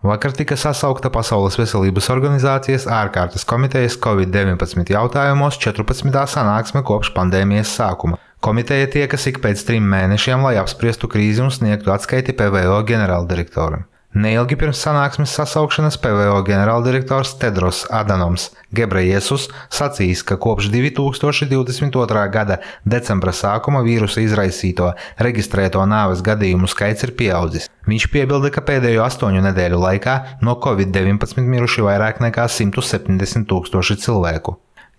Vakar tika sasaukta Pasaules veselības organizācijas ārkārtas komitejas Covid-19 jautājumos 14. sanāksme kopš pandēmijas sākuma. Komiteja tiekas ik pēc trim mēnešiem, lai apspriestu krīzi un sniegtu atskaiti PVO ģenerāldirektoram. Neilgi pirms sanāksmes sasaukšanas PVO ģenerāldirektors Tedros Adanoms Gebrejesus sacīs, ka kopš 2022. gada decembra sākuma vīrusa izraisīto reģistrēto nāves gadījumu skaits ir pieaudzis. Viņš piebilda, ka pēdējo astoņu nedēļu laikā no Covid-19 miruši vairāk nekā 170 tūkstoši cilvēku.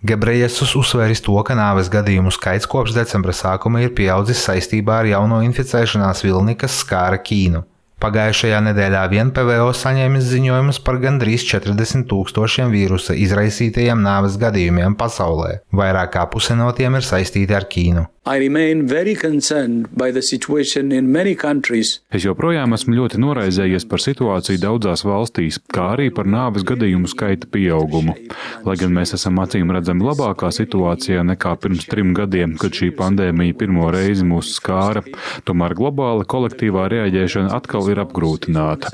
Gebrejesus uzsvēris to, ka nāves gadījumu skaits kopš decembra sākuma ir pieaudzis saistībā ar jauno inficēšanās vilni, kas skāra Ķīnu. Pagājušajā nedēļā vien PVO saņēmis ziņojumus par gandrīz 40 tūkstošiem vīrusa izraisītajiem nāves gadījumiem pasaulē. Vairāk kā puse no tiem ir saistīti ar Ķīnu. Es joprojām esmu ļoti noraizējies par situāciju daudzās valstīs, kā arī par nāves gadījumu skaita pieaugumu. Lai gan mēs esam acīm redzami labākā situācijā nekā pirms trim gadiem, kad šī pandēmija pirmo reizi mūs skāra, tomēr globāla kolektīvā reaģēšana atkal ir apgrūtināta.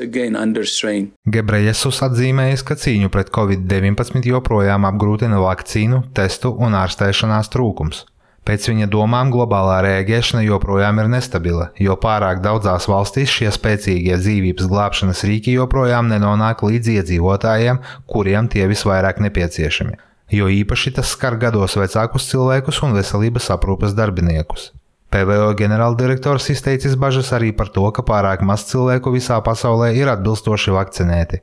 Gebrejesus atzīmējis, ka cīņu pret covid-19 joprojām apgrūtina vakcīnu, testu un ārstēšanās trūkums. Pēc viņa domām globālā rēģēšana joprojām ir nestabila, jo pārāk daudzās valstīs šie spēcīgie dzīvības glābšanas rīki joprojām nenonāk līdz iedzīvotājiem, kuriem tie visvairāk nepieciešami. Jo īpaši tas skar gados vecākus cilvēkus un veselības aprūpes darbiniekus. PVO ģenerāldirektors izteicis bažas arī par to, ka pārāk maz cilvēku visā pasaulē ir atbilstoši vakcinēti.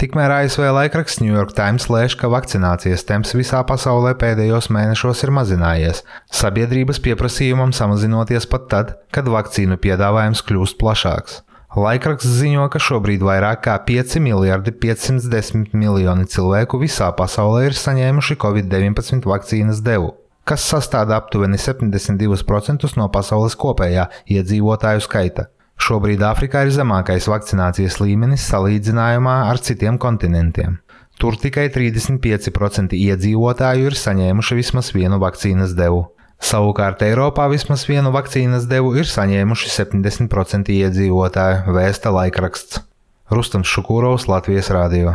Tikmēr ASV laikraksts New York Times lēš, ka vakcinācijas temps visā pasaulē pēdējos mēnešos ir mazinājies, sabiedrības pieprasījumam samazinoties pat tad, kad vakcīnu piedāvājums kļūst plašāks. Laikraksts ziņo, ka šobrīd vairāk kā 5 miljardi 510 miljoni cilvēku visā pasaulē ir saņēmuši Covid-19 vakcīnas devu, kas sastāv aptuveni 72% no pasaules kopējā iedzīvotāju skaita. Šobrīd Āfrikā ir zemākais vakcinācijas līmenis salīdzinājumā ar citiem kontinentiem. Tur tikai 35% iedzīvotāju ir saņēmuši vismaz vienu vakcīnas devu. Savukārt Eiropā vismaz vienu vakcīnas devu ir saņēmuši 70% iedzīvotāju, vēsta laikraksts. Rustams Šukūrovs Latvijas Rādio.